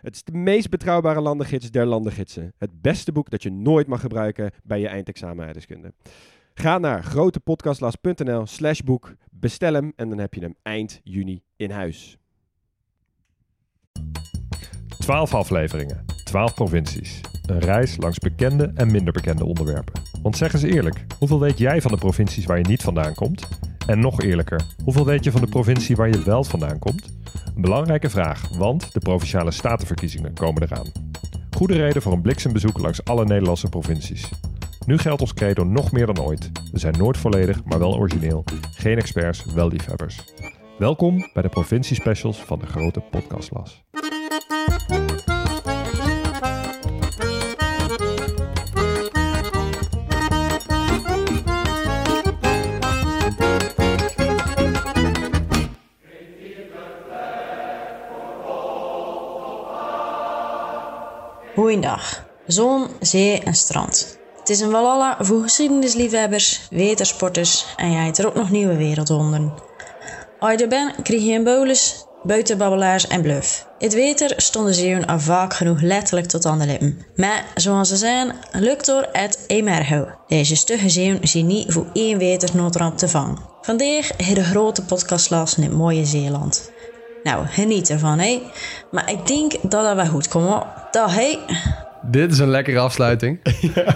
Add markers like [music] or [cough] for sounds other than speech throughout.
Het is de meest betrouwbare landengids der landengidsen. Het beste boek dat je nooit mag gebruiken bij je eindexamen. Ga naar grotepodcastlas.nl slash boek, bestel hem en dan heb je hem eind juni in huis. 12 afleveringen, 12 provincies. Een reis langs bekende en minder bekende onderwerpen. Want zeg eens eerlijk, hoeveel weet jij van de provincies waar je niet vandaan komt? En nog eerlijker, hoeveel weet je van de provincie waar je wel vandaan komt? Een belangrijke vraag, want de provinciale statenverkiezingen komen eraan. Goede reden voor een bliksembezoek langs alle Nederlandse provincies. Nu geldt ons credo nog meer dan ooit. We zijn nooit volledig, maar wel origineel. Geen experts, wel liefhebbers. Welkom bij de provinciespecials van de grote podcastlas. Goeiedag. Zon, zee en strand. Het is een walhalla voor geschiedenisliefhebbers, wetersporters en jij er ook nog nieuwe wereldwonderen. Als je bent, krijg je een bolus, buitenbabbelaars en bluff. Het weter stonden zeeuwen al vaak genoeg letterlijk tot aan de lippen. Maar, zoals ze zijn, lukt door het emergo. Deze stugge zeeuwen zijn niet voor één wetersnoodramp te vangen. Vandaag de grote podcastlas in het mooie Zeeland. Nou, geniet ervan, hé. Maar ik denk dat dat wel goed komt. Dag, hé. Dit is een lekkere afsluiting. [laughs]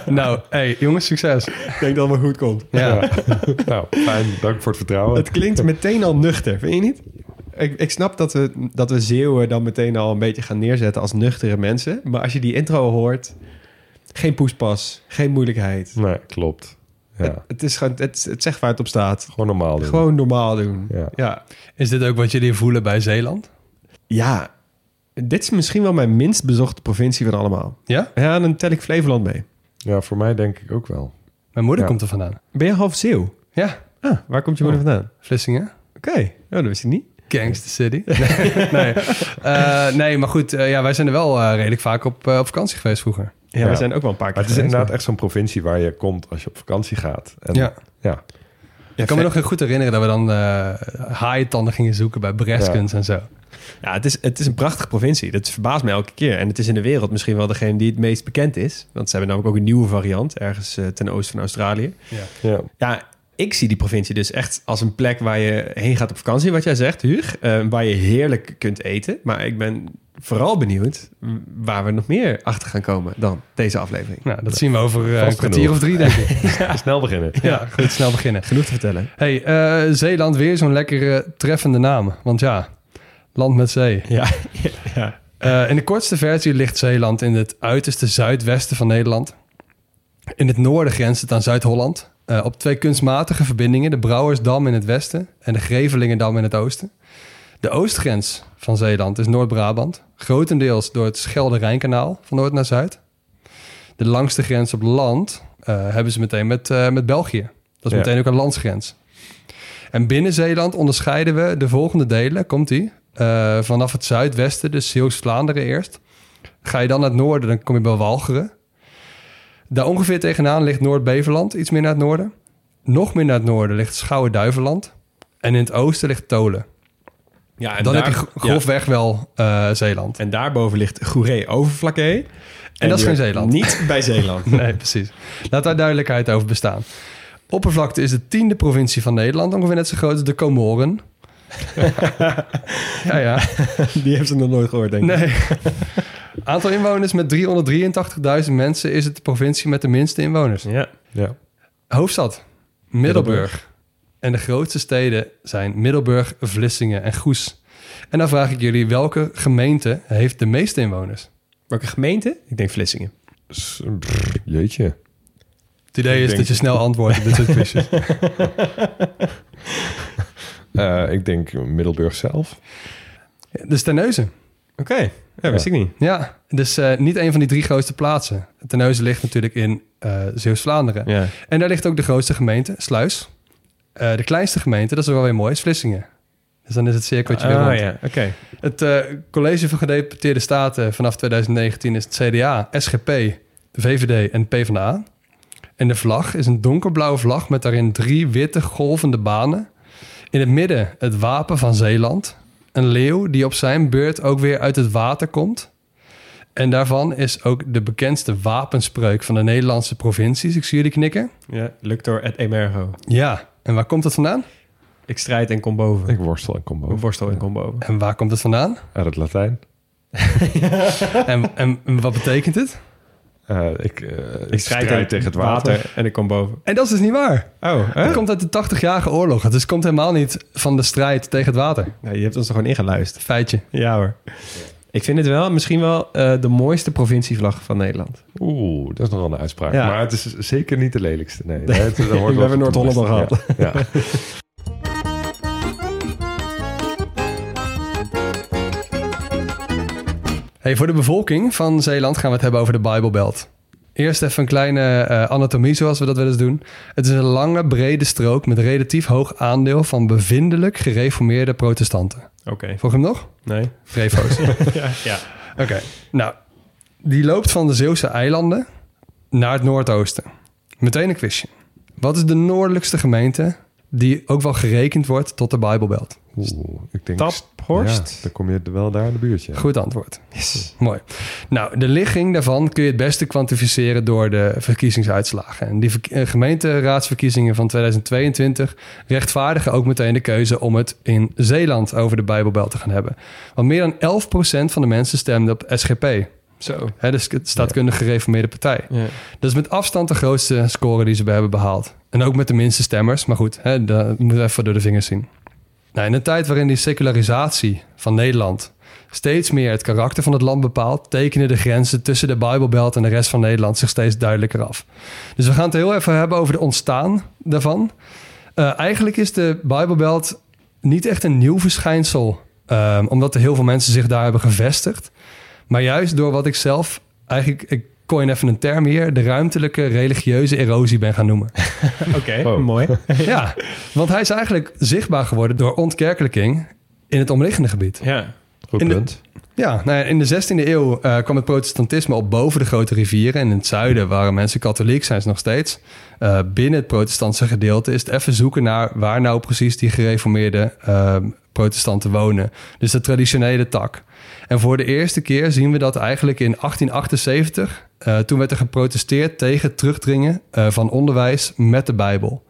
Nou, hey, jongens, succes. Ik denk dat het wel goed komt. Ja. [laughs] Nou, fijn. Dank voor het vertrouwen. Het klinkt meteen al nuchter, vind je niet? Ik, ik snap dat we, dat we Zeeuwen dan meteen al een beetje gaan neerzetten als nuchtere mensen. Maar als je die intro hoort, geen poespas, geen moeilijkheid. Nee, klopt. Ja, Het, het, is gewoon, het, het zegt waar het op staat. gewoon normaal doen. Gewoon normaal doen. Ja. Ja. Is dit ook wat jullie voelen bij Zeeland? ja, dit is misschien wel mijn minst bezochte provincie van allemaal. Ja? Ja, dan tel ik Flevoland mee. Ja, voor mij denk ik ook wel. Mijn moeder Ja. komt er vandaan. Ben je half Zeeuw? Ja, Ah, waar komt je moeder vandaan? Vlissingen. Oké, oh, dat wist ik niet. Gangster City. [laughs] Nee, nee. Eh, nee maar goed, eh, ja, wij zijn er wel eh, redelijk vaak op, eh, op vakantie geweest vroeger. Ja, Ja. we zijn ook wel een paar keer Maar het is geweest, inderdaad echt zo'n provincie waar je komt als je op vakantie gaat. En, Ja. ja. Ik kan me nog heel goed herinneren dat we dan eh haaientanden gingen zoeken bij Breskens en zo. Ja, het is, het is een prachtige provincie. Dat verbaast me elke keer. En het is in de wereld misschien wel degene die het meest bekend is. Want ze hebben namelijk ook een nieuwe variant ergens eh, ten oosten van Australië. Ja. Ja, ik zie die provincie dus echt als een plek waar je heen gaat op vakantie, wat jij zegt, Huug. Eh, waar je heerlijk kunt eten. Maar ik ben vooral benieuwd waar we nog meer achter gaan komen dan deze aflevering. Nou, dat zien we over eh, een kwartier genoeg. of drie, denk ik. [laughs] Snel beginnen. ja, goed, snel beginnen. Genoeg te vertellen. Hey, eh, Zeeland, weer zo'n lekkere treffende naam. Want ja, land met zee. Ja, [laughs] ja. Eh, in de kortste versie ligt Zeeland in het uiterste zuidwesten van Nederland. In het noorden grenst het aan Zuid-Holland. Eh, op twee kunstmatige verbindingen, de Brouwersdam in het westen en de Grevelingendam in het oosten. De oostgrens van Zeeland is Noord-Brabant, grotendeels door het Schelde-Rijnkanaal van noord naar zuid. De langste grens op land eh, hebben ze meteen met, eh, met België. Dat is Ja. meteen ook een landsgrens. En binnen Zeeland onderscheiden we de volgende delen. Komt die? vanaf het zuidwesten, dus Zeeuws-Vlaanderen eerst. Ga je dan naar het noorden, dan kom je bij Walcheren. Daar ongeveer tegenaan ligt Noord-Beverland, iets meer naar het noorden. Nog meer naar het noorden ligt Schouwen-Duiveland. En in het oosten ligt Tolen. ja en dan daar- heb je ja. grofweg wel eh, Zeeland. En daarboven ligt Goeree Overflakkee. En dat is geen Zeeland. Niet bij Zeeland. [laughs] Nee, precies. Laat daar duidelijkheid over bestaan. Oppervlakte is de tiende provincie van Nederland, ongeveer net zo groot als de Comoren. [laughs] ja, ja. Die hebben ze nog nooit gehoord, denk ik. Nee. Aantal inwoners met 383.000 mensen is het de provincie met de minste inwoners. Ja. Ja. Hoofdstad, Middelburg. En de grootste steden zijn Middelburg, Vlissingen en Goes. En dan vraag ik jullie, welke gemeente heeft de meeste inwoners? Welke gemeente? Ik denk Vlissingen. S- jeetje. Het idee Ik is denk- dat je snel antwoordt op dit soort quizjes. [laughs] [laughs] Eh, ik denk Middelburg zelf. De Terneuzen. Oké. Ja, wist ik niet. Ja, dus eh, niet een van die drie grootste plaatsen. Terneuzen ligt natuurlijk in eh Zeeuws-Vlaanderen. Ja. En daar ligt ook de grootste gemeente, Sluis. Eh, de kleinste gemeente, dat is wel weer mooi, is Vlissingen. Dus dan is het cirkeltje weer Ah, rond. ja, oké. Het College van Gedeputeerde Staten vanaf 2019 is het CDA, SGP, de VVD en PvdA. En de vlag is een donkerblauwe vlag met daarin drie witte golvende banen. In het midden het wapen van Zeeland. Een leeuw die op zijn beurt ook weer uit het water komt. En daarvan is ook de bekendste wapenspreuk van de Nederlandse provincies. Ik zie jullie knikken. Ja, Luctor et emergo. Ja, en waar komt dat vandaan? Ik strijd en kom boven. Ik worstel en kom boven. Ik worstel en kom boven. En waar komt het vandaan? Uit het Latijn. En, [laughs] en, en wat betekent het? Eh, ik, eh, Ik strijd, tegen het water. en ik kom boven. En dat is dus niet waar. Oh, hè? Het komt uit de 80-jarige oorlog. Dus het komt helemaal niet van de strijd tegen het water. Nou, je hebt ons er gewoon ingeluisterd. Feitje. Ja hoor. Ik vind het wel misschien wel eh, de mooiste provincievlag van Nederland. Oeh, dat is nogal een uitspraak. Ja. Maar het is zeker niet de lelijkste. Nee, [laughs] nee, het, hoort We wel hebben Noord-Holland al Ja, Ja. [laughs] Hey, voor de bevolking van Zeeland gaan we het hebben over de Bijbelbelt. Eerst even een kleine eh, anatomie zoals we dat wel eens doen. Het is een lange, brede strook met relatief hoog aandeel van bevindelijk gereformeerde protestanten. Oké. Volg hem nog? Nee. Refo's. [laughs] Ja. ja. Oké, nou, die loopt van de Zeeuwse eilanden naar het noordoosten. Meteen een quizje. Wat is de noordelijkste gemeente die ook wel gerekend wordt tot de Bijbelbelt? Oeh, ik denk... Taphorst? Ja, dan kom je wel daar in de buurt. Ja. Goed antwoord. Mooi. Nou, de ligging daarvan kun je het beste kwantificeren door de verkiezingsuitslagen. En die eh, gemeenteraadsverkiezingen van 2022 rechtvaardigen ook meteen de keuze om het in Zeeland over de Bijbelbelt te gaan hebben. Want meer dan 11% van de mensen stemde op SGP. Zo. Hè, dus de staatkundig gereformeerde partij. Ja. Dat is met afstand de grootste score die ze hebben behaald. En ook met de minste stemmers. Maar goed, hè, dat moeten we even door de vingers zien. Nou, in een tijd waarin die secularisatie van Nederland steeds meer het karakter van het land bepaalt, tekenen de grenzen tussen de Bijbelbelt en de rest van Nederland zich steeds duidelijker af. Dus we gaan het heel even hebben over het ontstaan daarvan. Eh, eigenlijk is de Bijbelbelt niet echt een nieuw verschijnsel, ehm, omdat er heel veel mensen zich daar hebben gevestigd. Maar juist door wat ik zelf eigenlijk, ik coin even een term hier, de ruimtelijke religieuze erosie ben gaan noemen. [laughs] Oké, Wow. mooi. [laughs] ja, want hij is eigenlijk zichtbaar geworden door ontkerkelijking in het omliggende gebied. Ja. Goed in de- punt. Ja, nou in de 16e eeuw eh, kwam het protestantisme op boven de grote rivieren. En in het zuiden waren mensen katholiek, zijn ze nog steeds. Eh, binnen het protestantse gedeelte is het even zoeken naar waar nou precies die gereformeerde eh, protestanten wonen. Dus de traditionele tak. En voor de eerste keer zien we dat eigenlijk in 1878. eh, toen werd er geprotesteerd tegen het terugdringen van onderwijs met de Bijbel.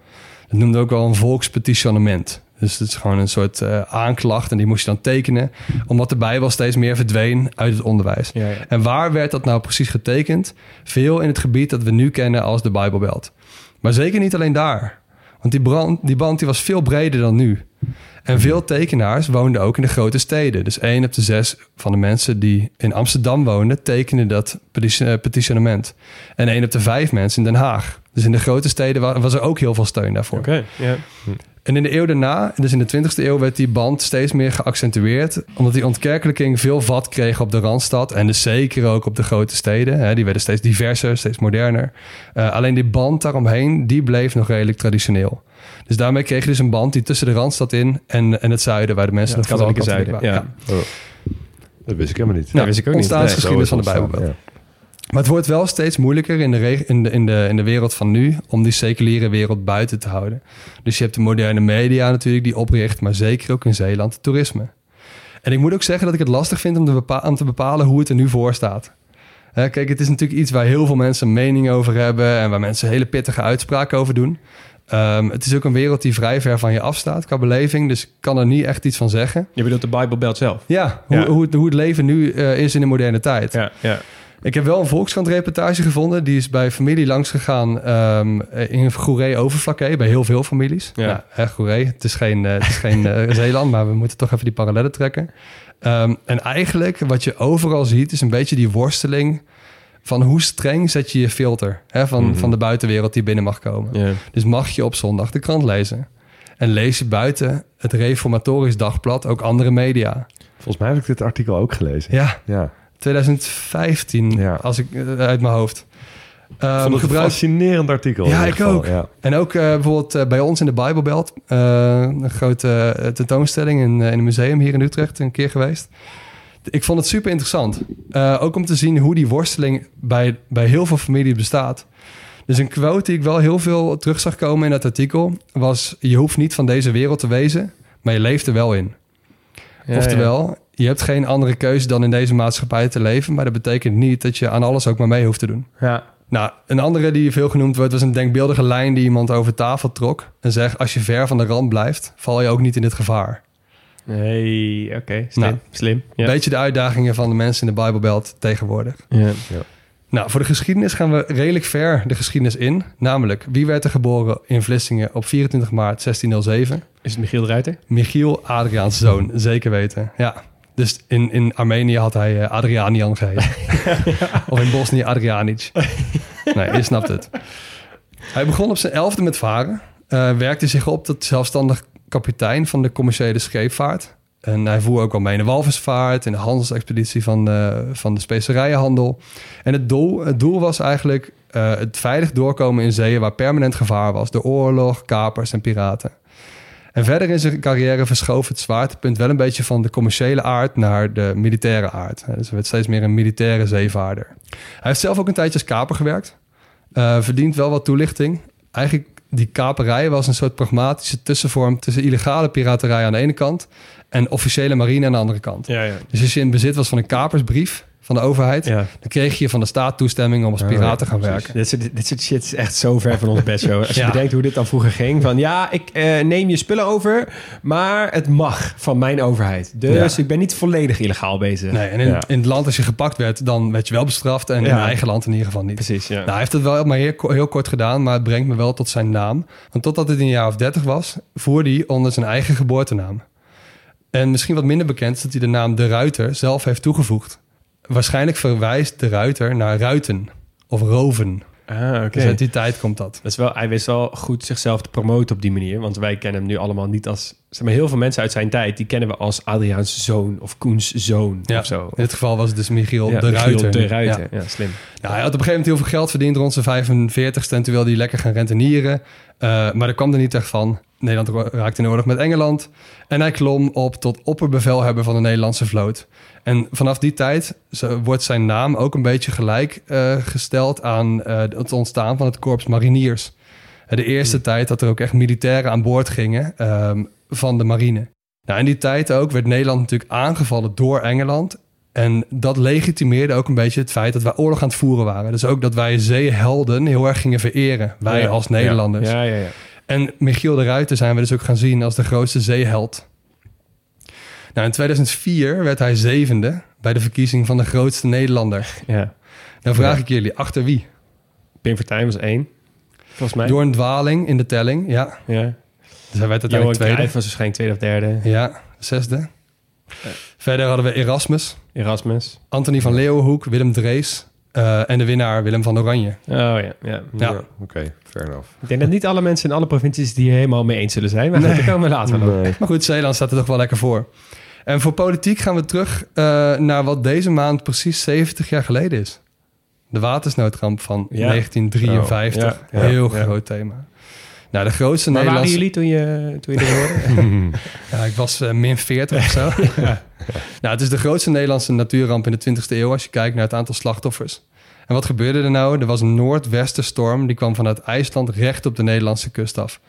Dat noemde ook wel een volkspetitionnement. Dus het is gewoon een soort eh, aanklacht en die moest je dan tekenen... omdat de Bijbel steeds meer verdween uit het onderwijs. Ja, ja. En waar werd dat nou precies getekend? Veel in het gebied dat we nu kennen als de Bijbelbelt. Maar zeker niet alleen daar. Want die, brand, die band die was veel breder dan nu. En veel tekenaars woonden ook in de grote steden. Dus één op de zes van de mensen die in Amsterdam woonden... tekenden dat eh, petitionement. En één op de vijf mensen in Den Haag. Dus in de grote steden wa- was er ook heel veel steun daarvoor. Oké, ja. En in de eeuw daarna, dus in de 20e eeuw, werd die band steeds meer geaccentueerd. Omdat die ontkerkelijking veel vat kreeg op de Randstad. En dus zeker ook op de grote steden. Hè, die werden steeds diverser, steeds moderner. Eh, alleen die band daaromheen, die bleef nog redelijk traditioneel. Dus daarmee kreeg je dus een band die tussen de Randstad in en, en het zuiden, waar de mensen Ja, het nog katholieke katholiek zuiden, waren. ja. Oh, dat wist ik helemaal niet. Nou, wist ik ook niet. ontstaansgeschiedenis Zo van de Bijbelbelt. Maar het wordt wel steeds moeilijker in de, in, de, in, de, in de wereld van nu om die seculiere wereld buiten te houden. Dus je hebt de moderne media natuurlijk die opricht, maar zeker ook in Zeeland toerisme. En ik moet ook zeggen dat ik het lastig vind om te, bepa- om te bepalen hoe het er nu voor staat. Hè, kijk, het is natuurlijk iets waar heel veel mensen mening over hebben en waar mensen hele pittige uitspraken over doen. Ehm, het is ook een wereld die vrij ver van je afstaat qua beleving, dus ik kan er niet echt iets van zeggen. Je bedoelt de Bijbelbelt zelf? Ja, hoe, Ja. Hoe, het, hoe het leven nu eh, is in de moderne tijd. Ja, ja. Ik heb wel een Volkskrant-reportage gevonden. Die is bij familie langs gegaan ehm, in Goeree Overflakkee. Bij heel veel families. Ja. Nou, hè, Goeree, het is geen, eh, het is geen eh, [laughs] Zeeland, maar we moeten toch even die parallellen trekken. Ehm, en eigenlijk wat je overal ziet is een beetje die worsteling van hoe streng zet je je filter hè, van, Mhm. van de buitenwereld die binnen mag komen. Dus mag je op zondag de krant lezen. En lees je buiten het Reformatorisch Dagblad ook andere media. Volgens mij heb ik dit artikel ook gelezen. Ja, Ja. 2015, Ja. als ik eh, uit mijn hoofd. Ehm, Ik vond het een gebruik- fascinerend artikel. Ja, ik geval. ook. Ja. En ook eh, bijvoorbeeld eh, bij ons in de Bijbelbelt, eh, een grote tentoonstelling in, in een museum hier in Utrecht, een keer geweest. Ik vond het super interessant. Eh, ook om te zien hoe die worsteling bij, bij heel veel families bestaat. Dus een quote die ik wel heel veel terug zag komen in dat artikel was: Je hoeft niet van deze wereld te wezen, maar je leeft er wel in. Ja, Oftewel, je hebt geen andere keuze dan in deze maatschappij te leven, maar dat betekent niet dat je aan alles ook maar mee hoeft te doen. Ja. Nou, een andere die veel genoemd wordt, was een denkbeeldige lijn die iemand over tafel trok. En zegt, als je ver van de rand blijft, val je ook niet in dit gevaar. Nee, oké. Slim. Nou, Slim. Ja. Beetje de uitdagingen van de mensen in de Bijbelbelt tegenwoordig. Ja. Nou, voor de geschiedenis gaan we redelijk ver de geschiedenis in. Namelijk, wie werd er geboren in Vlissingen op 24 maart 1607? Is het Michiel Ruiter? Michiel Adriaans zoon, zeker weten. Ja, dus in, in Armenië had hij eh, Adrianian geheten. [laughs] of in Bosnië Adrianic. nee, je snapt het. Hij begon op zijn elfde met varen. eh, werkte zich op tot zelfstandig kapitein van de commerciële scheepvaart. En hij voer ook al mee in de walvisvaart, in de handelsexpeditie van de, van de specerijenhandel. En het doel, het doel was eigenlijk eh, het veilig doorkomen in zeeën waar permanent gevaar was. Door oorlog, kapers en piraten. En verder in zijn carrière verschoof het zwaartepunt wel een beetje van de commerciële aard naar de militaire aard. Dus hij werd steeds meer een militaire zeevaarder. Hij heeft zelf ook een tijdje als kaper gewerkt. Eh, verdient wel wat toelichting. Eigenlijk die kaperij was een soort pragmatische tussenvorm tussen illegale piraterij aan de ene kant en officiële marine aan de andere kant. Ja, ja. Dus als je in bezit was van een kapersbrief van de overheid, ja. dan kreeg je van de staat toestemming om als piraat te gaan werken. Dit soort, dit soort shit is echt zo ver van ons bedshow. Als je Ja. bedenkt hoe dit dan vroeger ging. Van ja, ik eh, neem je spullen over, maar het mag van mijn overheid. Dus Ja. ik ben niet volledig illegaal bezig. Nee, en in, Ja. in het land als je gepakt werd, dan werd je wel bestraft en in eigen land in ieder geval niet. Precies, ja. Nou, hij heeft het wel maar heel, heel kort gedaan, maar het brengt me wel tot zijn naam. Want totdat het in een jaar of 30 was, voerde hij onder zijn eigen geboortenaam. En misschien wat minder bekend is dat hij de naam De Ruiter zelf heeft toegevoegd. Waarschijnlijk verwijst De Ruiter naar ruiten of roven. ah, oké. Dus uit die tijd komt dat. Dat is wel, hij wist wel goed zichzelf te promoten op die manier. Want wij kennen hem nu allemaal niet als... Zeg maar, heel veel mensen uit zijn tijd... die kennen we als Adriaans zoon of Koens zoon Ja, of zo. In dit geval was het dus Michiel Ja, De Michiel Ruiter. De Ruiter, Ja. ja, slim. Nou, hij had op een gegeven moment heel veel geld verdiend rond zijn 45 En toen wilde hij lekker gaan rentenieren. Eh, maar dat kwam er niet echt van. Nederland raakte in oorlog met Engeland. En hij klom op tot opperbevelhebber van de Nederlandse vloot. En vanaf die tijd wordt zijn naam ook een beetje gelijk eh, gesteld aan eh, het ontstaan van het korps mariniers. Eh, De eerste tijd dat er ook echt militairen aan boord gingen ehm, van de marine. Nou, in die tijd ook werd Nederland natuurlijk aangevallen door Engeland. En dat legitimeerde ook een beetje het feit dat wij oorlog aan het voeren waren. Dus ook dat wij zeehelden heel erg gingen vereren. Wij Ja, als Nederlanders. Ja, ja, ja. En Michiel de Ruiter zijn we dus ook gaan zien als de grootste zeeheld. Nou, in 2004 werd hij zevende bij de verkiezing van de grootste Nederlander. ja. Dan vraag Ja. ik jullie, achter wie? Pim Fortuyn was één. Volgens mij. Door een dwaling in de telling, ja. Ja. Dus hij werd Johan uiteindelijk tweede. Cruijff was waarschijnlijk tweede of derde. Ja, zesde. Verder hadden we Erasmus, Erasmus. Anthony van Leeuwenhoek, Willem Drees eh, en de winnaar Willem van Oranje. Oh ja, ja. Ja. Oké, fair enough. Ik denk dat niet alle mensen in alle provincies het hier helemaal mee eens zullen zijn. Maar goed, Nee. daar komen we later. Nee. Maar goed, Zeeland staat er toch wel lekker voor. En voor politiek gaan we terug eh, naar wat deze maand precies 70 jaar geleden is. De watersnoodramp van Ja. 1953. Oh, ja, ja, Heel ja. groot thema. Nou, de grootste Waar waren jullie toen je, toen je dit hoorde? [laughs] [laughs] Ja, ik was eh, min 40 of zo. [laughs] Nou, het is de grootste Nederlandse natuurramp in de 20e eeuw... als je kijkt naar het aantal slachtoffers. En wat gebeurde er nou? Er was een noordwestenstorm... die kwam vanuit IJsland recht op de Nederlandse kust af.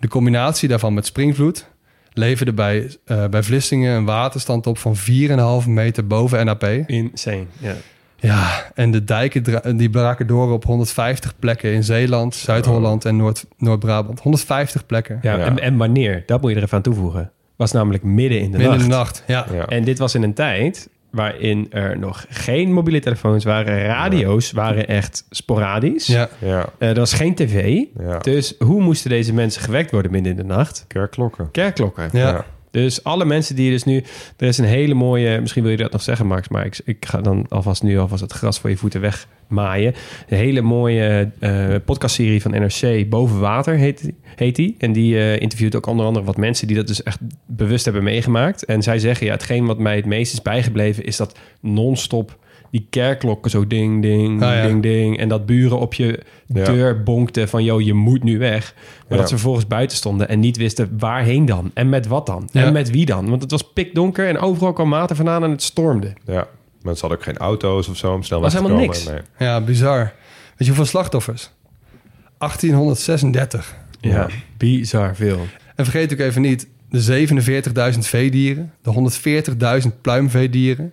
De combinatie daarvan met springvloed... leverde bij, eh, bij Vlissingen een waterstand op van 4,5 meter boven NAP. Insane, ja. Ja, en de dijken die braken door op 150 plekken in Zeeland, Zuid-Holland en Noord- Noord-Brabant. 150 plekken. ja, Ja. En, en wanneer? Dat moet je er even aan toevoegen. Was namelijk midden in de Midden nacht. in de nacht. Ja. Ja. En dit was in een tijd waarin er nog geen mobiele telefoons waren. Radio's waren echt sporadisch. Ja. Ja, Eh, er was geen tv. ja. Dus hoe moesten deze mensen gewekt worden midden in de nacht? Kerkklokken. Kerkklokken. Ja. Ja. Dus alle mensen die dus nu... Er is een hele mooie... Misschien wil je dat nog zeggen, Max. Maar ik, ik ga dan alvast nu alvast het gras voor je voeten wegmaaien. Een hele mooie eh podcastserie van NRC. Boven Water heet, heet die. En die eh, interviewt ook onder andere wat mensen... die dat dus echt bewust hebben meegemaakt. En zij zeggen... Ja, hetgeen wat mij het meest is bijgebleven... is dat non-stop die kerkklokken zo ding, ding, Ah, ja. ding, ding. En dat buren op je Ja. deur bonkten van... joh, je moet nu weg. Maar Ja. dat ze vervolgens buiten stonden en niet wisten waarheen dan. En met wat dan. Ja. En met wie dan. Want het was pikdonker en overal kwam water vandaan en het stormde. Ja, mensen hadden ook geen auto's of zo om snel Was weg te helemaal komen. niks. Nee. Ja, bizar. Weet je hoeveel slachtoffers? 1836. Ja. bizar veel. En vergeet ook even niet de 47.000 veedieren, de 140.000 pluimveedieren.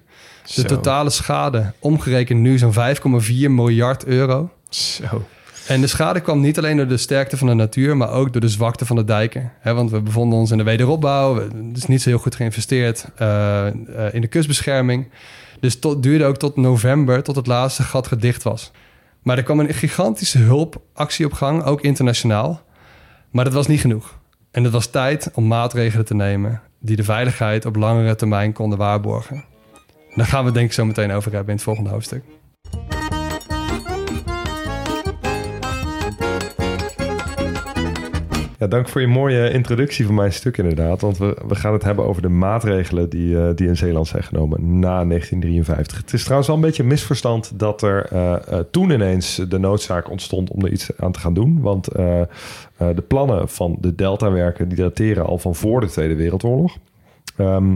De Zo. totale schade omgerekend nu zo'n 5,4 miljard euro. Zo. En de schade kwam niet alleen door de sterkte van de natuur, maar ook door de zwakte van de dijken. Want we bevonden ons in de wederopbouw. Het is niet zo heel goed geïnvesteerd eh, eh, in de kustbescherming. Dus het duurde ook tot november, tot het laatste gat gedicht was. Maar er kwam een gigantische hulpactie op gang, ook internationaal. Maar dat was niet genoeg. En het was tijd om maatregelen te nemen die de veiligheid op langere termijn konden waarborgen. Daar gaan we het denk ik zo meteen over hebben in het volgende hoofdstuk. Ja, dank voor je mooie introductie van mijn stuk inderdaad. Want we, we gaan het hebben over de maatregelen die, eh, die in Zeeland zijn genomen na 1953. Het is trouwens wel een beetje een misverstand dat er eh, eh, toen ineens de noodzaak ontstond om er iets aan te gaan doen. Want de plannen van de deltawerken die dateren al van voor de Tweede Wereldoorlog. Ehm,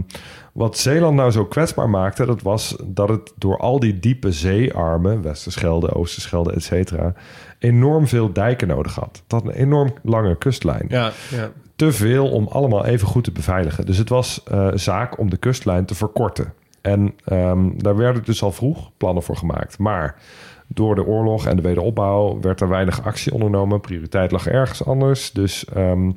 wat Zeeland nou zo kwetsbaar maakte, dat was dat het door al die diepe zeearmen, Westerschelde, Oosterschelde, et cetera, enorm veel dijken nodig had. Het had een enorm lange kustlijn. Ja, ja. Te veel om allemaal even goed te beveiligen. Dus het was eh, zaak om de kustlijn te verkorten. En ehm, daar werden dus al vroeg plannen voor gemaakt. Maar door de oorlog en de wederopbouw werd er weinig actie ondernomen. Prioriteit lag ergens anders. Dus ehm,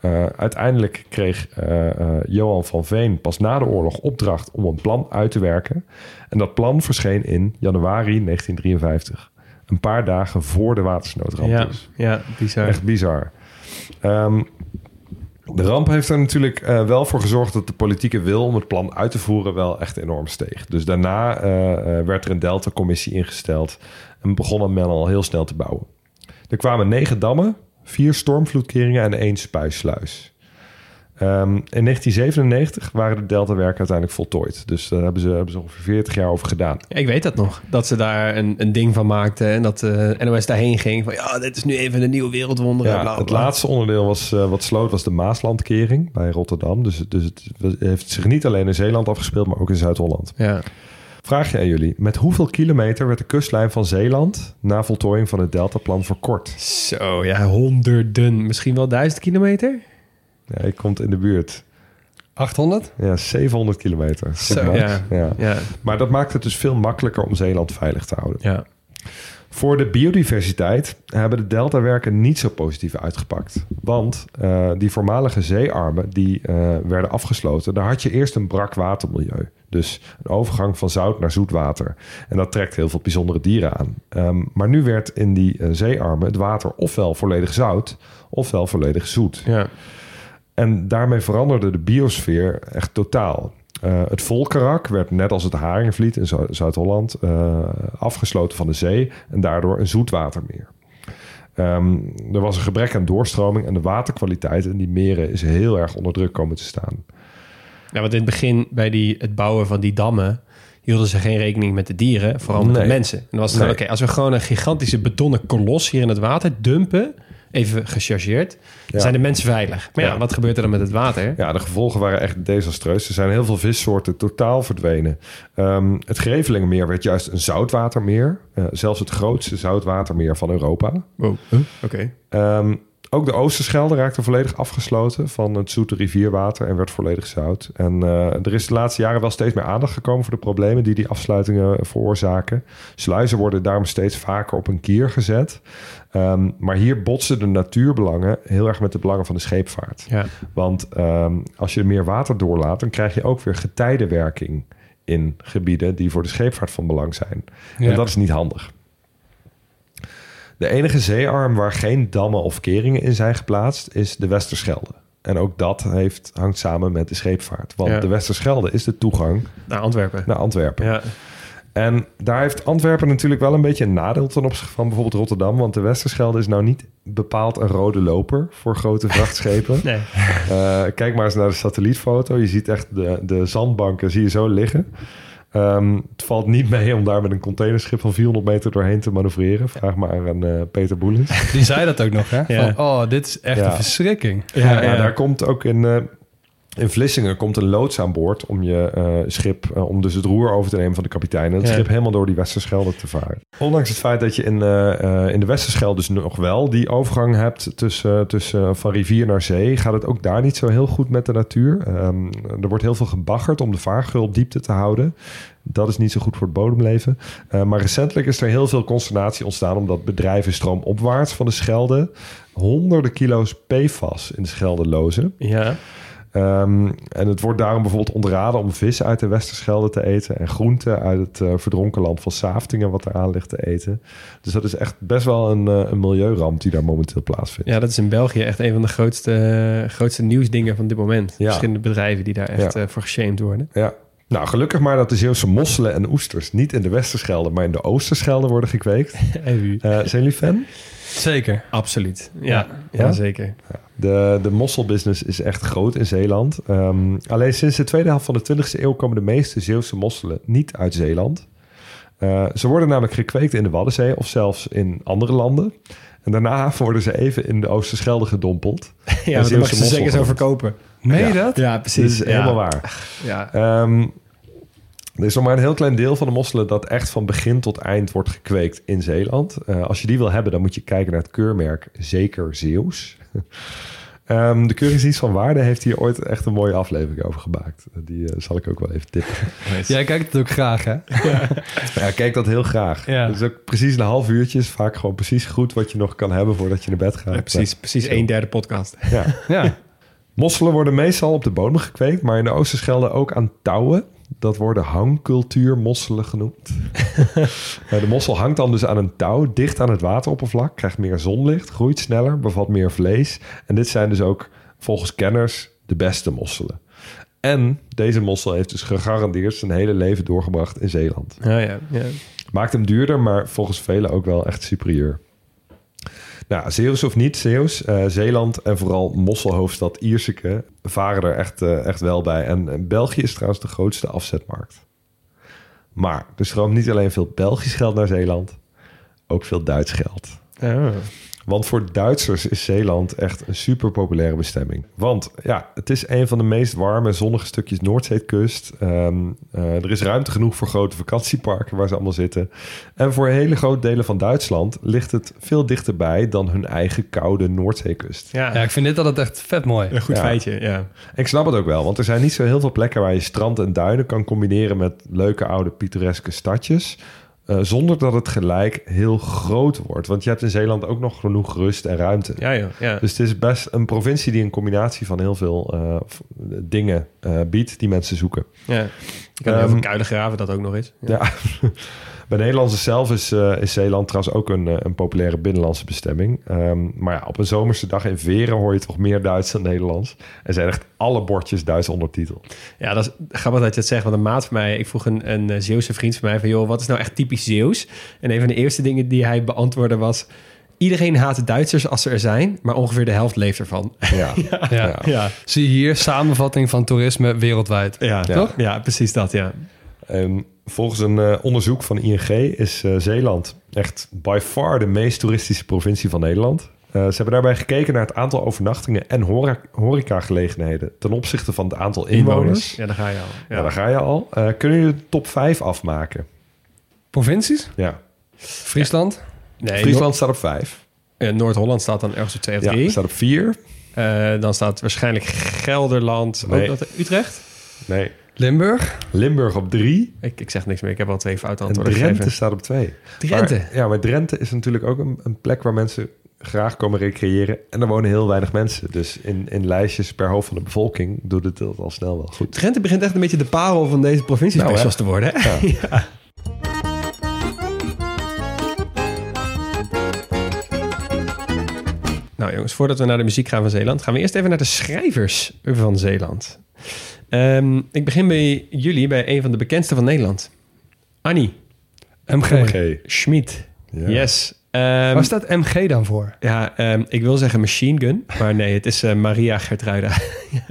eh, uiteindelijk kreeg eh, Johan van Veen pas na de oorlog opdracht om een plan uit te werken. En dat plan verscheen in januari 1953. Een paar dagen voor de watersnoodramp. Ja, ja, bizar. Echt bizar. Ehm, de ramp heeft er natuurlijk eh, wel voor gezorgd dat de politieke wil om het plan uit te voeren wel echt enorm steeg. Dus daarna eh, eh, werd er een Delta-commissie ingesteld en begon men al heel snel te bouwen. Er kwamen negen dammen, vier stormvloedkeringen en één spuisluis. Ehm, in 1997 waren de Deltawerken uiteindelijk voltooid. Dus daar hebben ze, hebben ze ongeveer 40 jaar over gedaan. Ja, ik weet dat nog. Dat ze daar een, een ding van maakten. En dat eh NOS daarheen ging. Van ja, dit is nu even een nieuwe wereldwonder. Ja, het laatste onderdeel was, eh, wat sloot was de Maaslandkering bij Rotterdam. Dus, dus het heeft zich niet alleen in Zeeland afgespeeld, maar ook in Zuid-Holland. Ja. Vraag je aan jullie, met hoeveel kilometer werd de kustlijn van Zeeland na voltooiing van het Deltaplan verkort? Zo, ja, honderden. Misschien wel duizend kilometer? Ja, ik komt in de buurt. 800? Ja, 700 kilometer. Zo. Ja. Ja, Maar dat maakt het dus veel makkelijker om Zeeland veilig te houden. ja. Voor de biodiversiteit hebben de deltawerken niet zo positief uitgepakt. Want eh, die voormalige zeearmen die eh, werden afgesloten, daar had je eerst een brak watermilieu. Dus een overgang van zout naar zoet water. En dat trekt heel veel bijzondere dieren aan. Ehm, maar nu werd in die eh, zeearmen het water ofwel volledig zout, ofwel volledig zoet. ja. En daarmee veranderde de biosfeer echt totaal. Eh, het volkerak werd net als het Haringvliet in Zu- Zuid-Holland eh, afgesloten van de zee en daardoor een zoetwatermeer. Ehm, er was een gebrek aan doorstroming en de waterkwaliteit in die meren is heel erg onder druk komen te staan. Ja, want in het begin bij die, het bouwen van die dammen hielden ze geen rekening met de dieren, vooral met de mensen. En dan was het Nee. oké, als we gewoon een gigantische betonnen kolos hier in het water dumpen, even gechargeerd, dan zijn de mensen veilig. Maar ja, Ja. wat gebeurt er dan met het water? Ja, de gevolgen waren echt desastreus. Er zijn heel veel vissoorten totaal verdwenen. Ehm, het Grevelingenmeer werd juist een zoutwatermeer. Eh, zelfs het grootste zoutwatermeer van Europa. Wow. Huh? Oké. Ehm, ook de Oosterschelde raakte volledig afgesloten van het zoete rivierwater en werd volledig zout. En eh, er is de laatste jaren wel steeds meer aandacht gekomen voor de problemen die die afsluitingen veroorzaken. Sluizen worden daarom steeds vaker op een kier gezet. Ehm, maar hier botsen de natuurbelangen heel erg met de belangen van de scheepvaart. Ja. Want ehm, als je meer water doorlaat, dan krijg je ook weer getijdenwerking in gebieden die voor de scheepvaart van belang zijn. Ja. En dat is niet handig. De enige zeearm waar geen dammen of keringen in zijn geplaatst is de Westerschelde. En ook dat heeft, hangt samen met de scheepvaart. Want Ja. de Westerschelde is de toegang Naar Antwerpen. naar Antwerpen. Ja. En daar heeft Antwerpen natuurlijk wel een beetje een nadeel ten opzichte van bijvoorbeeld Rotterdam. Want de Westerschelde is nou niet bepaald een rode loper voor grote vrachtschepen. [laughs] Nee. Eh, kijk maar eens naar de satellietfoto. Je ziet echt de, de zandbanken zie je zo liggen. Ehm, het valt niet mee om daar met een containerschip van 400 meter doorheen te manoeuvreren. Vraag maar aan eh, Peter Boelens. Die zei dat ook nog, hè? Ja. Van, oh, dit is echt Ja. een verschrikking. Ja, ja, daar komt ook in, eh, in Vlissingen komt een loods aan boord om je eh, schip, eh, om dus het roer over te nemen van de kapitein en het Ja. schip helemaal door die Westerschelde te varen. Ondanks het feit dat je in, eh, in de Westerschelde dus nog wel die overgang hebt tussen, tussen van rivier naar zee, gaat het ook daar niet zo heel goed met de natuur. Ehm, er wordt heel veel gebaggerd om de vaargeul op diepte te houden. Dat is niet zo goed voor het bodemleven. Maar recentelijk is er heel veel consternatie ontstaan omdat bedrijven stroomopwaarts van de Schelde honderden kilo's PFAS in de Schelde lozen. Ja. Ehm, en het wordt daarom bijvoorbeeld ontraden om vis uit de Westerschelde te eten en groenten uit het eh, verdronken land van Saftingen wat eraan ligt te eten. Dus dat is echt best wel een, eh, een milieuramp die daar momenteel plaatsvindt. ja, dat is in België echt een van de grootste, grootste nieuwsdingen van dit moment. Ja. Verschillende bedrijven die daar echt Ja. eh, voor geshamed worden. Ja. Nou, gelukkig maar dat de Zeeuwse mosselen en oesters niet in de Westerschelde, maar in de Oosterschelde worden gekweekt. [laughs] Eh, zijn jullie fan? Zeker. Absoluut. Ja, ja. Ja? zeker. De, de mosselbusiness is echt groot in Zeeland. Ehm, alleen sinds de tweede helft van de 20e eeuw komen de meeste Zeeuwse mosselen niet uit Zeeland. Eh, ze worden namelijk gekweekt in de Waddenzee of zelfs in andere landen. En daarna [laughs] worden ze even in de Oosterschelde gedompeld. [laughs] Ja, dan mag ze zeker zo verkopen. Meen je Ja. dat? Ja, Dit is helemaal waar. Ja. Ehm, er is nog maar een heel klein deel van de mosselen dat echt van begin tot eind wordt gekweekt in Zeeland. Eh, als je die wil hebben, dan moet je kijken naar het keurmerk Zeker Zeeuws. [laughs] Ehm, de Keuringsdienst van Waarde heeft hier ooit echt een mooie aflevering over gemaakt. Die eh, zal ik ook wel even tippen. [laughs] Jij kijkt het ook graag, hè? [laughs] Ja, ik kijk dat heel graag. Ja. Dus ook precies een half uurtje is vaak gewoon precies goed wat je nog kan hebben voordat je naar bed gaat. Ja, precies, precies een derde podcast. Ja. Ja. Mosselen worden meestal op de bodem gekweekt, maar in de Oosterschelde ook aan touwen. Dat worden hangcultuurmosselen genoemd. [laughs] Eh, de mossel hangt dan dus aan een touw dicht aan het wateroppervlak, krijgt meer zonlicht, groeit sneller, bevat meer vlees. En dit zijn dus ook volgens kenners de beste mosselen. En deze mossel heeft dus gegarandeerd zijn hele leven doorgebracht in Zeeland. Ja, ja, ja. Maakt hem duurder, maar volgens velen ook wel echt superieur. Nou, Zeeuws of niet Zeeuws, eh, Zeeland en vooral mosselhoofdstad Ierseke varen er echt, eh, echt wel bij. En, België is trouwens de grootste afzetmarkt. Maar er stroomt niet alleen veel Belgisch geld naar Zeeland, ook veel Duits geld. Oh. Want voor Duitsers is Zeeland echt een super populaire bestemming. Want ja, het is een van de meest warme, zonnige stukjes Noordzeekust. Ehm, eh, er is ruimte genoeg voor grote vakantieparken waar ze allemaal zitten. En voor hele grote delen van Duitsland ligt het veel dichterbij dan hun eigen koude Noordzeekust. Ja, ja, ik vind dit altijd echt vet mooi. een goed Ja. feitje, ja. Ik snap het ook wel, want er zijn niet zo heel veel plekken waar je strand en duinen kan combineren met leuke oude pittoreske stadjes. Eh, zonder dat het gelijk heel groot wordt. Want je hebt in Zeeland ook nog genoeg rust en ruimte. Ja, joh, ja. Dus het is best een provincie die een combinatie van heel veel eh, dingen eh, biedt die mensen zoeken. ja. Je kan heel Ehm, veel kuilen graven, dat ook nog eens. Ja. [laughs] Bij Nederlanders zelf is, eh, is Zeeland trouwens ook een, eh, een populaire binnenlandse bestemming. Ehm, maar ja, op een zomerse dag in Veren hoor je toch meer Duits dan Nederlands. En zijn echt alle bordjes Duits ondertitel. Ja, dat is grappig dat je het zegt. Want een maat van mij, ik vroeg een, een eh, Zeeuwse vriend van mij van... joh, wat is nou echt typisch Zeeuws? En een van de eerste dingen die hij beantwoordde was... iedereen haat de Duitsers als ze er zijn... maar ongeveer de helft leeft ervan. Ja. [laughs] Ja. ja. Zie hier samenvatting van toerisme wereldwijd. Ja, Toch? Ja, precies dat, ja. En volgens een eh, onderzoek van ING is eh, Zeeland echt by far de meest toeristische provincie van Nederland. Eh, ze hebben daarbij gekeken naar het aantal overnachtingen en hora- horecagelegenheden ten opzichte van het aantal inwoners. Ja, daar ga je al. Ja, Ja. daar ga je al. Eh, kunnen jullie de top 5 afmaken? Provincies? Ja. Friesland? Nee, Friesland staat op 5. Noord- eh, Noord-Holland staat dan ergens op 2 of Ja, 3. staat op 4. dan staat waarschijnlijk Gelderland. Nee. Ook dat, Utrecht? Nee. Limburg? Limburg op 3. Ik, ik zeg niks meer. Ik heb al twee foute En antwoorden Drenthe gegeven. staat op 2. Drenthe? ja, maar Drenthe is natuurlijk ook een, een plek waar mensen graag komen recreëren. En er wonen heel weinig mensen. Dus in, in lijstjes per hoofd van de bevolking doet het al snel wel goed. Drenthe begint echt een beetje de parel van deze provincie Nou, te worden. Hè? Ja. [laughs] Nou, Nou jongens, voordat we naar de muziek gaan van Zeeland, gaan we eerst even naar de schrijvers van Zeeland. Ehm, ik begin bij jullie, bij een van de bekendste van Nederland. Annie MG. Schmid. Ja. Yes. Ehm, Waar staat MG dan voor? ja, ehm, ik wil zeggen machine gun, maar nee, het is eh, Maria Gertruida. [laughs]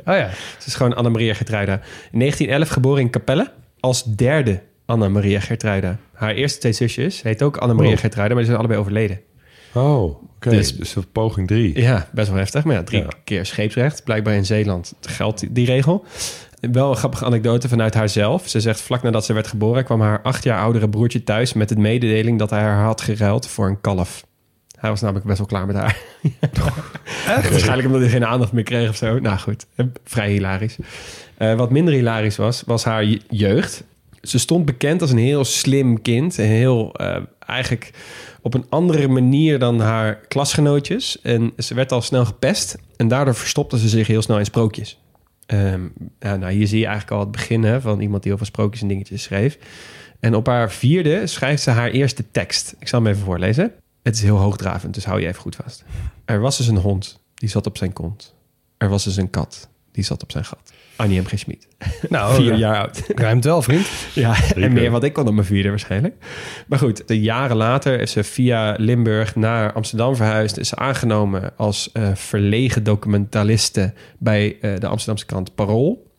Oh ja. [laughs] Het is gewoon Anna-Maria Gertruida. In 1911 geboren in Capelle als derde Anna-Maria Gertruida. Haar eerste twee zusjes heet ook Anna-Maria Oh. Gertruida, maar die zijn allebei overleden. Oh, oké. Dus- Dus, dus poging drie. Ja, best wel heftig. Maar ja, drie Ja. keer scheepsrecht. Blijkbaar in Zeeland geldt die, die regel. Wel een grappige anekdote vanuit haarzelf. Ze zegt vlak nadat ze werd geboren... kwam haar acht jaar oudere broertje thuis met de mededeling... dat hij haar had geruild voor een kalf. Hij was namelijk best wel klaar met haar. [laughs] Waarschijnlijk omdat hij geen aandacht meer kreeg of zo. Nou goed, eh, vrij hilarisch. Eh, wat minder hilarisch was, was haar je- jeugd. Ze stond bekend als een heel slim kind. Een heel, eh, eigenlijk op een andere manier dan haar klasgenootjes. En ze werd al snel gepest. En daardoor verstopte ze zich heel snel in sprookjes. Ehm, ja, nou, hier zie je eigenlijk al het begin van iemand die veel sprookjes en dingetjes schreef. En op haar vierde schrijft ze haar eerste tekst. Ik zal hem even voorlezen. Het is heel hoogdravend, dus hou je even goed vast. Er was dus een hond, die zat op zijn kont. Er was dus een kat, die zat op zijn gat. Annie M. G. Schmid. [laughs] Nou, Vier ja. jaar oud. [laughs] Ruimt wel, vriend. Ja, en meer wat ik kon op mijn vierde waarschijnlijk. Maar goed, de jaren later is ze via Limburg naar Amsterdam verhuisd. Is ze aangenomen als eh, verlegen documentaliste bij eh, de Amsterdamse krant Parool.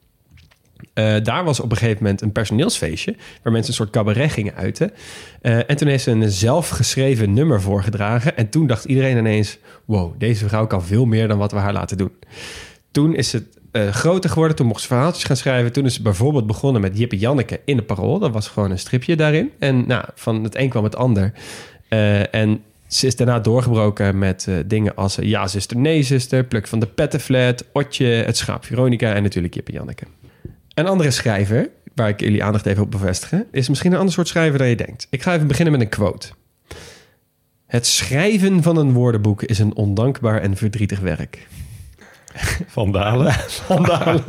Eh, daar was op een gegeven moment een personeelsfeestje... waar mensen een soort cabaret gingen uiten. En toen heeft ze een zelfgeschreven nummer voorgedragen. En toen dacht iedereen ineens... wow, deze vrouw kan veel meer dan wat we haar laten doen. Toen is het eh, groter geworden. Toen mocht ze verhaaltjes gaan schrijven. Toen is ze bijvoorbeeld begonnen met Jippe Janneke in de Parool. Dat was gewoon een stripje daarin. En nou, van het een kwam het ander. Eh, en ze is daarna doorgebroken met eh, dingen als... ja, zuster, nee, zuster. Pluk van de pettenflat. Otje, het schaap Veronica en natuurlijk Jippe Janneke. Een andere schrijver, waar ik jullie aandacht even op bevestigen... is misschien een ander soort schrijver dan je denkt. Ik ga even beginnen met een quote. Het schrijven van een woordenboek is een ondankbaar en verdrietig werk. [laughs] Van Dalen. [laughs] Van Dalen.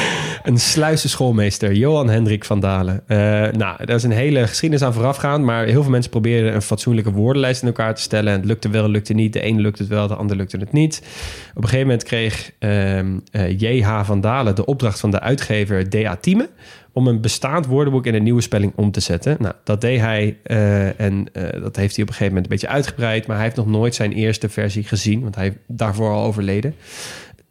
[laughs] een sluise schoolmeester, Johan Hendrik van Dalen. Eh, nou, daar is een hele geschiedenis aan voorafgaand, maar heel veel mensen probeerden een fatsoenlijke woordenlijst in elkaar te stellen. En het lukte wel, lukte niet. De ene lukte het wel, de ander lukte het niet. Op een gegeven moment kreeg ehm, eh, J.H. van Dalen de opdracht van de uitgever D.A. Thieme om een bestaand woordenboek in een nieuwe spelling om te zetten. Nou, dat deed hij eh, en dat heeft hij op een gegeven moment een beetje uitgebreid, maar hij heeft nog nooit zijn eerste versie gezien, want hij heeft daarvoor al overleden.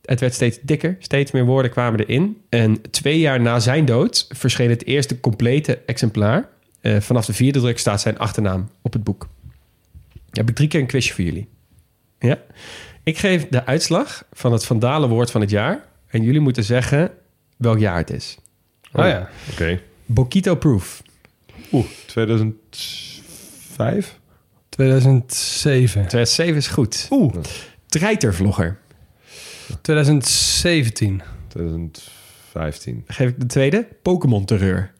Het werd steeds dikker, steeds meer woorden kwamen erin. En twee jaar na zijn dood verscheen het eerste complete exemplaar. Eh, vanaf de vierde druk staat zijn achternaam op het boek. Dan heb ik drie keer een quizje voor jullie. Ja? Ik geef de uitslag van het Vandalen woord van het jaar. En jullie moeten zeggen welk jaar het is. Oh ja. Oké. Bokito Proof. Oeh, 2005? 2007. 2007 is goed. Oeh. Treitervlogger. 2017. 2015. Geef ik de tweede. Pokémon Terreur.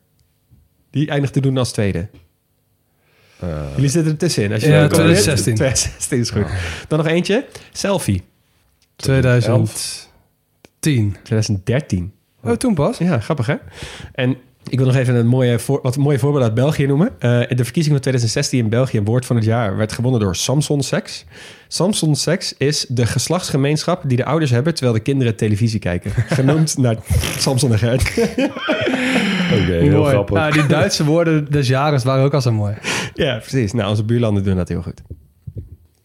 Die eindigt te doen als tweede. Eh, Jullie zitten er tussenin. Als Ja, welke weet, 2016. 2016 is goed. Dan nog eentje. Selfie. 2010. 2013. Oh, toen pas? Ja, grappig hè? En ik wil nog even een mooie, voor, wat mooie voorbeeld uit België noemen. Eh, in de verkiezing van 2016 in België, een woord van het jaar, werd gewonnen door Samson Sex. Samson Sex is de geslachtsgemeenschap die de ouders hebben terwijl de kinderen televisie kijken. [laughs] Genoemd naar Samson en Gert. Oké, heel Mooi. grappig. Nou, die Duitse woorden des jaren waren ook al zo mooi. Ja, precies. Nou, onze buurlanden doen dat heel goed.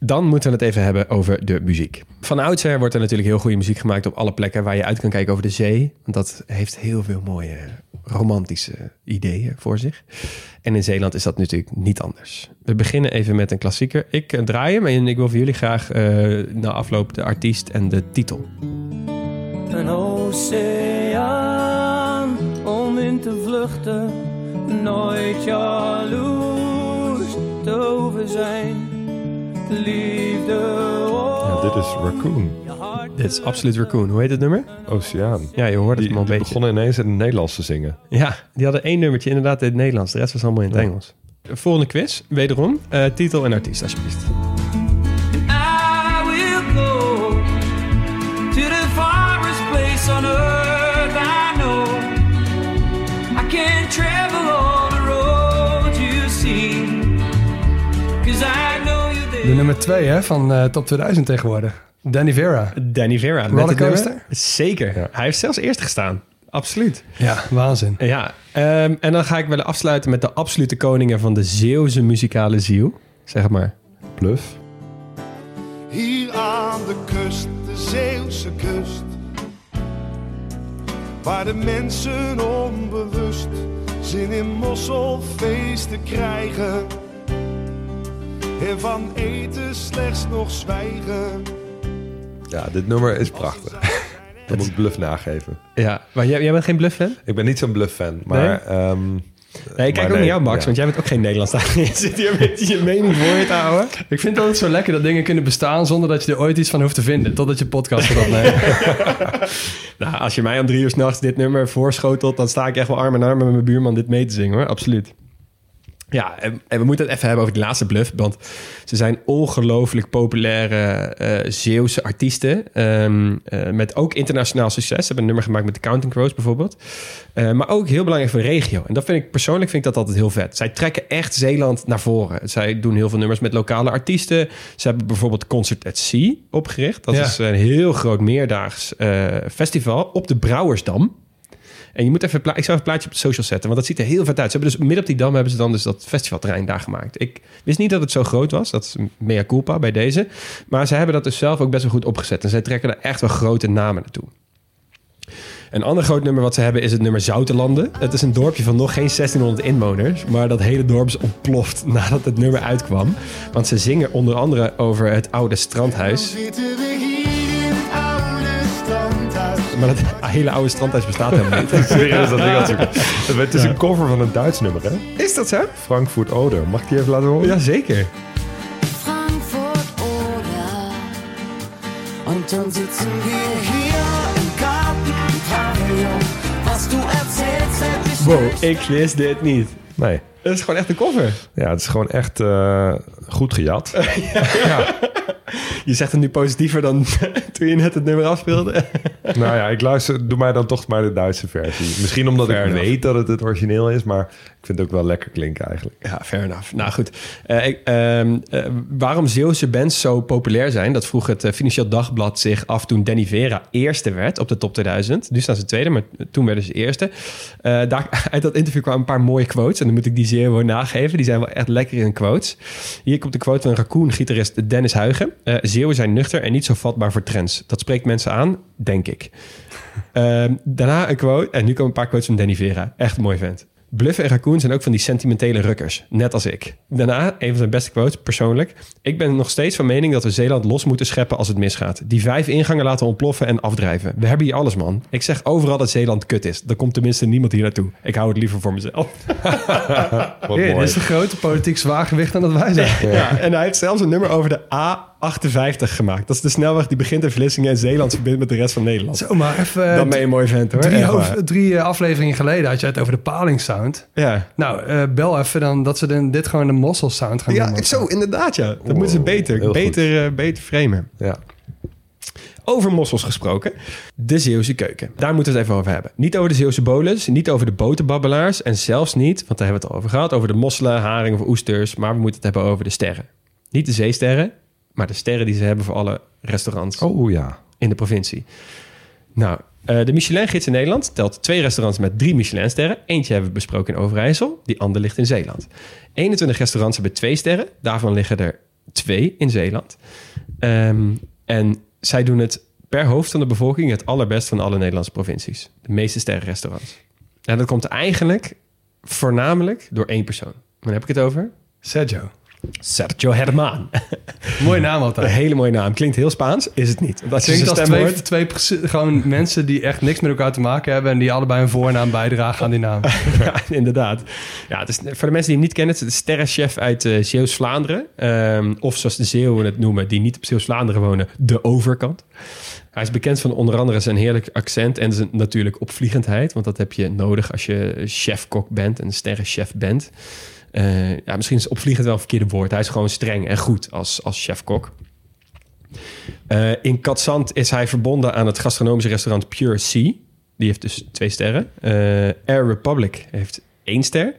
Dan moeten we het even hebben over de muziek. Van oudsher wordt er natuurlijk heel goede muziek gemaakt op alle plekken waar je uit kan kijken over de zee. Want dat heeft heel veel mooie romantische ideeën voor zich. En in Zeeland is dat natuurlijk niet anders. We beginnen even met een klassieker. Ik eh, draai hem en ik wil voor jullie graag eh, na afloop de artiest en de titel. Een oceaan om in te vluchten, nooit jaloers te over zijn. Liefde Ja, dit is Raccoon, Dit is absoluut Raccoon. Hoe heet het nummer? Oceaan. Ja, je hoort het Die, die een beetje. begonnen ineens in het Nederlands te zingen. Ja, die hadden één nummertje inderdaad in het Nederlands. De rest was allemaal in het Ja. Engels. Volgende quiz, wederom. Eh, titel en artiest, alsjeblieft. De nummer 2 hè, van eh, Top 2000 tegenwoordig. Danny Vera. Danny Vera. Rollercoaster? Zeker. Ja. Hij heeft zelfs eerst gestaan. Absoluut. Ja, waanzin. Ja, ehm, en dan ga ik willen afsluiten met de absolute koningen van de Zeeuwse muzikale ziel. Zeg maar. Bluff. Hier aan de kust, de Zeeuwse kust. Waar de mensen onbewust zin in mosselfeesten krijgen. En van eten slechts nog zwijgen. Ja, dit nummer is prachtig. [laughs] Dat moet ik Bluff nageven. Ja, maar jij, jij bent geen bluff fan? Ik ben niet zo'n Bluff-fan, maar... ehm, Nee, ik kijk maar ook nee, naar jou, Max, ja. want jij bent ook geen Nederlands. [laughs] Je zit hier met je mening voor je te houden. Ik vind het altijd zo lekker dat dingen kunnen bestaan zonder dat je er ooit iets van hoeft te vinden. Totdat je podcast gaat opnemen. [laughs] Nou, als je mij om drie uur s'nachts dit nummer voorschotelt... dan sta ik echt wel arm in arm met mijn buurman dit mee te zingen, hoor. Absoluut. Ja, en, en we moeten het even hebben over die laatste bluff. Want ze zijn ongelooflijk populaire eh Zeeuwse artiesten. ehm, eh, met ook internationaal succes. Ze hebben een nummer gemaakt met de Counting Crows bijvoorbeeld. Eh, maar ook heel belangrijk voor de regio. En dat vind ik persoonlijk vind ik dat altijd heel vet. Zij trekken echt Zeeland naar voren. Zij doen heel veel nummers met lokale artiesten. Ze hebben bijvoorbeeld Concert at Sea opgericht. Dat Ja. is een heel groot meerdaags festival op de Brouwersdam. En je moet even, ik zou een plaatje op social zetten, want dat ziet er heel vet uit. Ze hebben dus midden op die dam hebben ze dan dus dat festivalterrein daar gemaakt. Ik wist niet dat het zo groot was. Dat is mea culpa bij deze. Maar ze hebben dat dus zelf ook best wel goed opgezet. En zij trekken er echt wel grote namen naartoe. Een ander groot nummer wat ze hebben is het nummer Zoutelanden. Het is een dorpje van nog geen 1600 inwoners. Maar dat hele dorp is ontploft [laughs] nadat het nummer uitkwam. Want ze zingen onder andere over het oude strandhuis. Maar dat [laughs] hele oude strandhuis bestaat helemaal niet. [laughs] Serieus, dat ding het zoeken. Het is een cover van een Duits nummer, hè? Is dat zo? Frankfurt Oder. Mag ik die even laten horen? Ja, zeker. Frankfurt oder Und dann sitzen wir hier im Gartenpavillon. Was du erzählst, hätte ich Wow, ik wist dit niet. Nee. Het is gewoon echt een cover. Ja, het is gewoon echt eh, goed gejat. [laughs] Je zegt het nu positiever dan [laughs] toen je net het nummer afspeelde. nou ja, ik luister, doe mij dan toch maar de Duitse versie. Misschien omdat Fair ik enough. weet dat het het origineel is, maar vind het ook wel lekker klinken eigenlijk. Ja, fair enough. Nou goed. Eh, ik, ehm, eh, waarom Zeeuwse bands zo populair zijn, dat vroeg het eh, Financieel Dagblad zich af toen Danny Vera eerste werd op de top 2000. Nu staan ze tweede, maar toen werden ze eerste. Daar, [laughs] uit dat interview kwamen een paar mooie quotes. En dan moet ik die zeer gewoon nageven. Die zijn wel echt lekker in quotes. Hier komt de quote van Raccoon-gitarist Dennis Huigen. Zeeuwen zijn nuchter en niet zo vatbaar voor trends. Dat spreekt mensen aan, denk ik. [laughs] Ehm, daarna een quote. En nu komen een paar quotes van Danny Vera. Echt een mooi vent. Bluff en Raccoon zijn ook van die sentimentele rukkers. Net als ik. Daarna, een van zijn beste quotes, persoonlijk. Ik ben nog steeds van mening dat we Zeeland los moeten scheppen als het misgaat. Die vijf ingangen laten ontploffen en afdrijven. We hebben hier alles, man. Ik zeg overal dat Zeeland kut is. Er komt tenminste niemand hier naartoe. Ik hou het liever voor mezelf. [laughs] Wat Ja, dit mooi. is een grote politiek zwaargewicht aan dat wij zijn. Ja. en hij heeft zelfs een nummer over de A58 gemaakt. Dat is de snelweg die begint in Vlissingen en Zeeland verbindt met de rest van Nederland. Zo, maar even... Dan ben je een mooi vent, hoor. Drie, hoofd- drie eh, afleveringen geleden had je het over de paling sound. Ja. Nou, eh, bel even dan dat ze dan dit gewoon de mossel sound gaan Ja, noemen. zo, inderdaad, ja. Dat moeten ze beter, beter, eh, beter framen. Ja. Over mossels gesproken. De Zeeuwse keuken. Daar moeten we het even over hebben. Niet over de Zeeuwse bolens, niet over de boterbabbelaars... en zelfs niet, want daar hebben we het al over gehad... over de mosselen, haringen of oesters... maar we moeten het hebben over de sterren. Niet de zeesterren, maar de sterren die ze hebben... voor alle restaurants Oh ja. in de provincie. Nou, eh, de Michelin-gids in Nederland telt twee restaurants met drie Michelin-sterren. Eentje hebben we besproken in Overijssel, die ander ligt in Zeeland. 21 restaurants hebben twee sterren, daarvan liggen er twee in Zeeland. Ehm, en zij doen het per hoofd van de bevolking het allerbest van alle Nederlandse provincies. De meeste sterrenrestaurants. En dat komt eigenlijk voornamelijk door één persoon. Waar heb ik het over? Sergio. Sergio Herman. [laughs] Mooie naam Een altijd. hele mooie naam. Klinkt heel Spaans, is het niet. Je Klinkt zijn als twee, twee gewoon mensen die echt niks met elkaar te maken hebben... en die allebei een voornaam bijdragen aan die naam. [laughs] Ja, inderdaad. Ja, het is, voor de mensen die hem niet kennen, het is de sterrenchef uit eh Zeeuws-Vlaanderen. Ehm, of zoals de Zeeuwen het noemen, die niet op Zeeuws-Vlaanderen wonen, de overkant. Hij is bekend van onder andere zijn heerlijk accent en zijn natuurlijk opvliegendheid. Want dat heb je nodig als je chef-kok bent en sterrenchef bent. Eh, ja, misschien is opvliegend wel een verkeerde woord. Hij is gewoon streng en goed als, als chef-kok. Eh, in Katzand is hij verbonden aan het gastronomische restaurant Pure Sea. Die heeft dus twee sterren. Eh, Air Republic heeft één ster.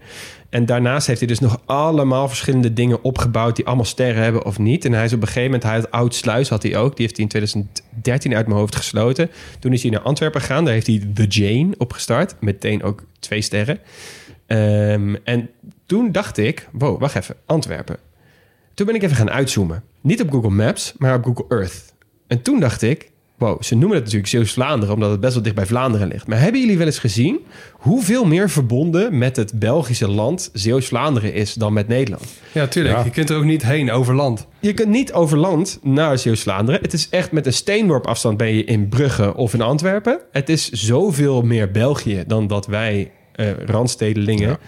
En daarnaast heeft hij dus nog allemaal verschillende dingen opgebouwd... die allemaal sterren hebben of niet. En hij is op een gegeven moment... Hij had Oud Sluis had hij ook. Die heeft hij in 2013 uit mijn hoofd gesloten. Toen is hij naar Antwerpen gegaan. Daar heeft hij The Jane opgestart. Meteen ook twee sterren. Ehm, en toen dacht ik... Wow, wacht even. Antwerpen. Toen ben ik even gaan uitzoomen. Niet op Google Maps, maar op Google Earth. En toen dacht ik... Wow, ze noemen het natuurlijk Zeeuws-Vlaanderen... omdat het best wel dicht bij Vlaanderen ligt. Maar hebben jullie wel eens gezien... hoeveel meer verbonden met het Belgische land... Zeeuws-Vlaanderen is dan met Nederland? Ja, tuurlijk. Ja. Je kunt er ook niet heen over land. Je kunt niet over land naar Zeeuws-Vlaanderen. Het is echt met een steenworp afstand ben je in Brugge of in Antwerpen. Het is zoveel meer België dan dat wij eh randstedelingen Ja.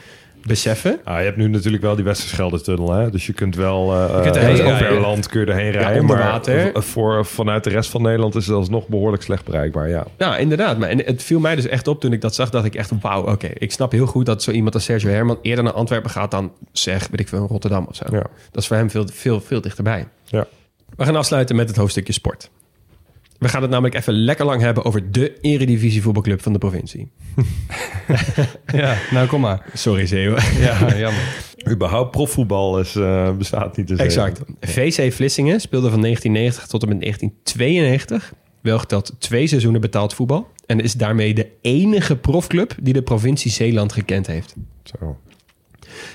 Beseffen. Ah, je hebt nu natuurlijk wel die Westerschelde-tunnel, hè? Dus je kunt wel uh, kunt erheen rijden. over land kun je erheen rijden. onder maar water. v- voor, vanuit de rest van Nederland is het alsnog behoorlijk slecht bereikbaar, ja. Ja, inderdaad. Maar en het viel mij dus echt op toen ik dat zag, dat ik echt, wauw, oké. ik snap heel goed dat zo iemand als Sergio Herman eerder naar Antwerpen gaat dan, zeg, weet ik veel, Rotterdam of zo. Ja. Dat is voor hem veel, veel, veel dichterbij. Ja. We gaan afsluiten met het hoofdstukje sport. We gaan het namelijk even lekker lang hebben over de Eredivisie voetbalclub van de provincie. [laughs] Ja, nou kom maar. Sorry, Zeeuw. Ja, jammer. Überhaupt profvoetbal is, eh, bestaat niet. Dus Exact. VC Vlissingen speelde van 1990 tot en met 1992. Wel geteld twee seizoenen betaald voetbal. En is daarmee de enige profclub die de provincie Zeeland gekend heeft. Zo.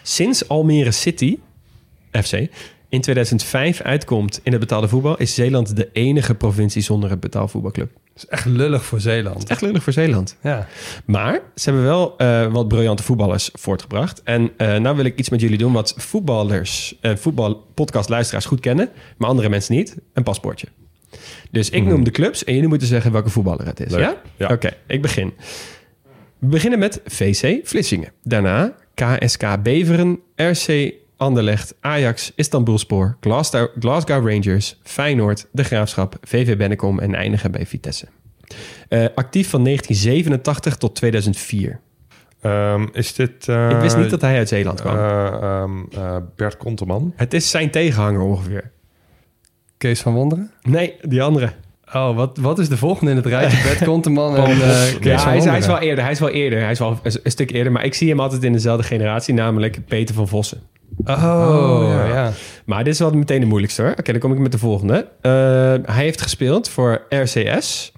Sinds Almere City, FC, in 2005 uitkomt in het betaalde voetbal... is Zeeland de enige provincie zonder een betaalvoetbalclub. Dat is echt lullig voor Zeeland. Echt lullig voor Zeeland. Ja. Maar ze hebben wel eh, wat briljante voetballers voortgebracht. En eh nou wil ik iets met jullie doen wat voetballers en voetbalpodcastluisteraars goed kennen, maar andere mensen niet. Een paspoortje. Dus ik noem de clubs en jullie moeten zeggen welke voetballer het is. Leuk. Ja? Ja. Oké, ik begin. We beginnen met VC Vlissingen. Daarna KSK Beveren, RC Anderlecht, Ajax, Istanbulspoor, Glasgow, Glasgow Rangers, Feyenoord, De Graafschap, VV Bennekom en eindigen bij Vitesse. Eh, actief van 1987 tot 2004. Ehm, is dit... eh, Ik wist niet dat hij uit Zeeland kwam. eh, ehm, eh, Bert Konteman? het is zijn tegenhanger ongeveer. Kees van Wonderen? Nee, die andere. Oh, wat, wat is de volgende in het rijtje? Bert Konteman en [laughs] eh, Kees Ja, van hij, is, hij is wel eerder. Hij is wel eerder. Hij is wel een, een stuk eerder. Maar ik zie hem altijd in dezelfde generatie, namelijk Peter van Vossen. Oh, Oh, ja. ja. Maar dit is wel meteen de moeilijkste hoor. Oké, dan kom ik met de volgende. Eh, hij heeft gespeeld voor RCS.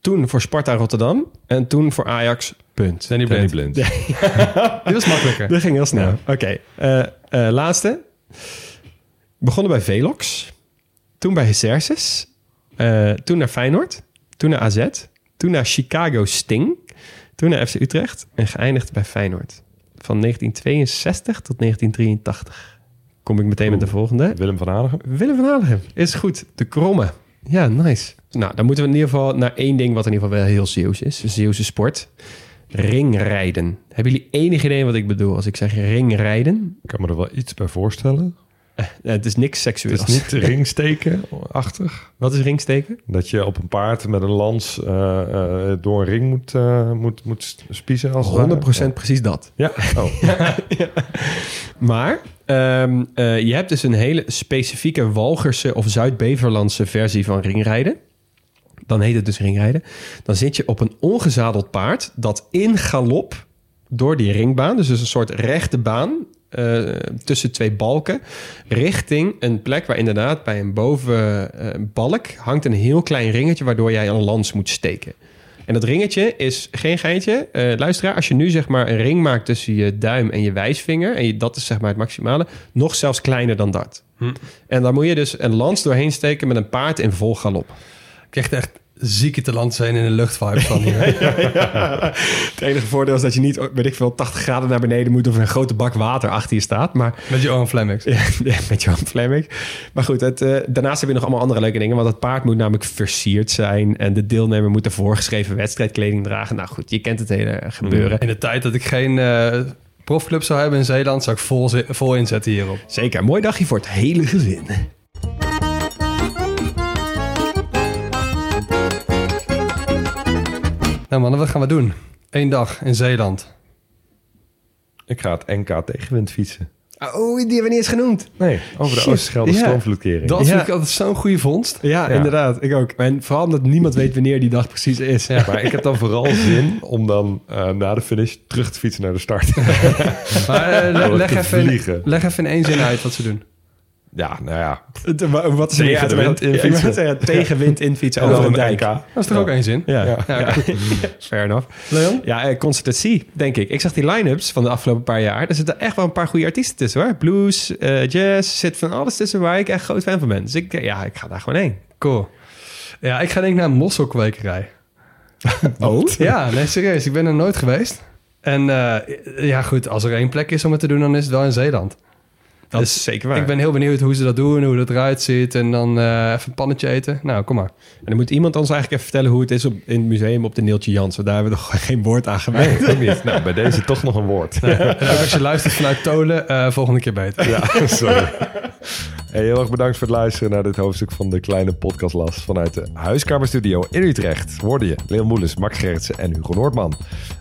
Toen voor Sparta Rotterdam. En toen voor Ajax. Punt. Danny Danny Blind. Blind. [laughs] Die was makkelijker. Dat ging heel snel. Oké, eh, eh, laatste. Begonnen bij Velox. Toen bij Hycersis. Eh, toen naar Feyenoord. Toen naar AZ. Toen naar Chicago Sting. Toen naar FC Utrecht. En geëindigd bij Feyenoord. Van 1962 tot 1983. Kom ik meteen met de volgende. Willem van Hanegem? Willem van Hanegem. Is goed. De kromme. Ja, nice. Nou, dan moeten we in ieder geval naar één ding wat in ieder geval wel heel Zeeuws is. Zeeuwse sport. Ringrijden. Hebben jullie enig idee wat ik bedoel als ik zeg ringrijden? Ik kan me er wel iets bij voorstellen. Eh, het is niks Het seksueels. is niet [laughs] ringsteken-achtig. Wat is ringsteken? Dat je op een paard met een lans eh, eh, door een ring moet, moet, moet spiezen. Als het 100% ware. precies dat. Ja. [laughs] Oh. Maar ehm, eh, je hebt dus een hele specifieke Walgerse of Zuid-Beverlandse versie van ringrijden. Dan heet het dus ringrijden. Dan zit je op een ongezadeld paard dat in galop door die ringbaan, dus, dus een soort rechte baan eh, tussen twee balken, richting een plek waar inderdaad bij een bovenbalk hangt een heel klein ringetje waardoor jij een lans moet steken. En dat ringetje is geen geintje. Eh luisteraar, als je nu zeg maar een ring maakt tussen je duim en je wijsvinger... en je, dat is zeg maar het maximale, nog zelfs kleiner dan dat. En dan moet je dus een lans doorheen steken met een paard in vol galop. Ik krijg echt zieke te land zijn in de luchtvibes van hier. [laughs] Het enige voordeel is dat je niet, weet ik veel, 80 graden naar beneden moet... of een grote bak water achter je staat. Maar Met Johan Flemmix. Ja, [laughs] met Johan Flemming. Maar goed, het, eh, daarnaast heb je nog allemaal andere leuke dingen. Want het paard moet namelijk versierd zijn. En de deelnemer moet de voorgeschreven wedstrijdkleding dragen. Nou goed, je kent het hele gebeuren. In de tijd dat ik geen eh, profclub zou hebben in Zeeland... zou ik vol, vol inzetten hierop. Zeker, mooi dagje voor het hele gezin. Nou mannen, wat gaan we doen? Eén dag in Zeeland. Ik ga het NK tegenwind fietsen. Oh, die hebben we niet eens genoemd. Nee, over de Shit. Oosterschelde Ja. stormvloedkering. Dat Ja. vind ik altijd zo'n goede vondst. Ja, Ja. inderdaad. Ik ook. En vooral omdat niemand [laughs] weet wanneer die dag precies is. Ja. Maar ik heb dan vooral [laughs] zin om dan eh, na de finish terug te fietsen naar de start. Maar eh, [laughs] leg, even leg even in één zin uit wat ze doen. Ja, nou ja. Wat is er Tegen meer de uit- wind in fietsen. wou zeggen, tegen wind in fietsen En over een dijk. Dat is toch ook één zin? Ja, Ja. ja. [laughs] fair enough. Leon? Ja, eh, consistency, denk ik. Ik zag die line-ups van de afgelopen paar jaar. Er zitten echt wel een paar goede artiesten tussen, hoor. Blues, eh, jazz, zit van alles tussen waar ik echt groot fan van ben. Dus ik, eh, ja, ik ga daar gewoon heen. Cool. Ja, ik ga denk ik naar een mosselkwekerij. [laughs] Oh? [laughs] Ja, nee, serieus. Ik ben er nooit geweest. En eh, ja, goed, als er één plek is om het te doen, dan is het wel in Zeeland. Dat Dus is zeker waar. Ik ben heel benieuwd hoe ze dat doen, hoe dat eruit ziet. En dan eh, even een pannetje eten. Nou, kom maar. En dan moet iemand ons eigenlijk even vertellen hoe het is op, in het museum op de Neeltje Jans. Want daar hebben we nog [laughs] geen woord aan. Nee, niet. Nou, bij deze toch nog een woord. [laughs] Ook als je luistert vanuit Tolen, eh, volgende keer beter. Ja, sorry. [laughs] Hey, heel erg bedankt voor het luisteren naar dit hoofdstuk van de kleine podcastlas vanuit de Huiskamerstudio in Utrecht. Hoorde je Leon Moelis, Max Gerritsen en Hugo Noordman.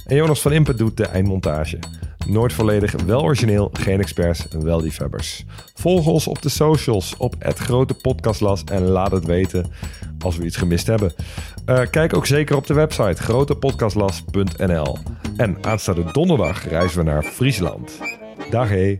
En Jonas van Impen doet de eindmontage. Nooit volledig, wel origineel, geen experts, wel liefhebbers. Volg ons op de socials op het grote podcastlas en laat het weten als we iets gemist hebben. Eh, kijk ook zeker op de website grotepodcastlas.nl. En aanstaande donderdag reizen we naar Friesland. Dag hé.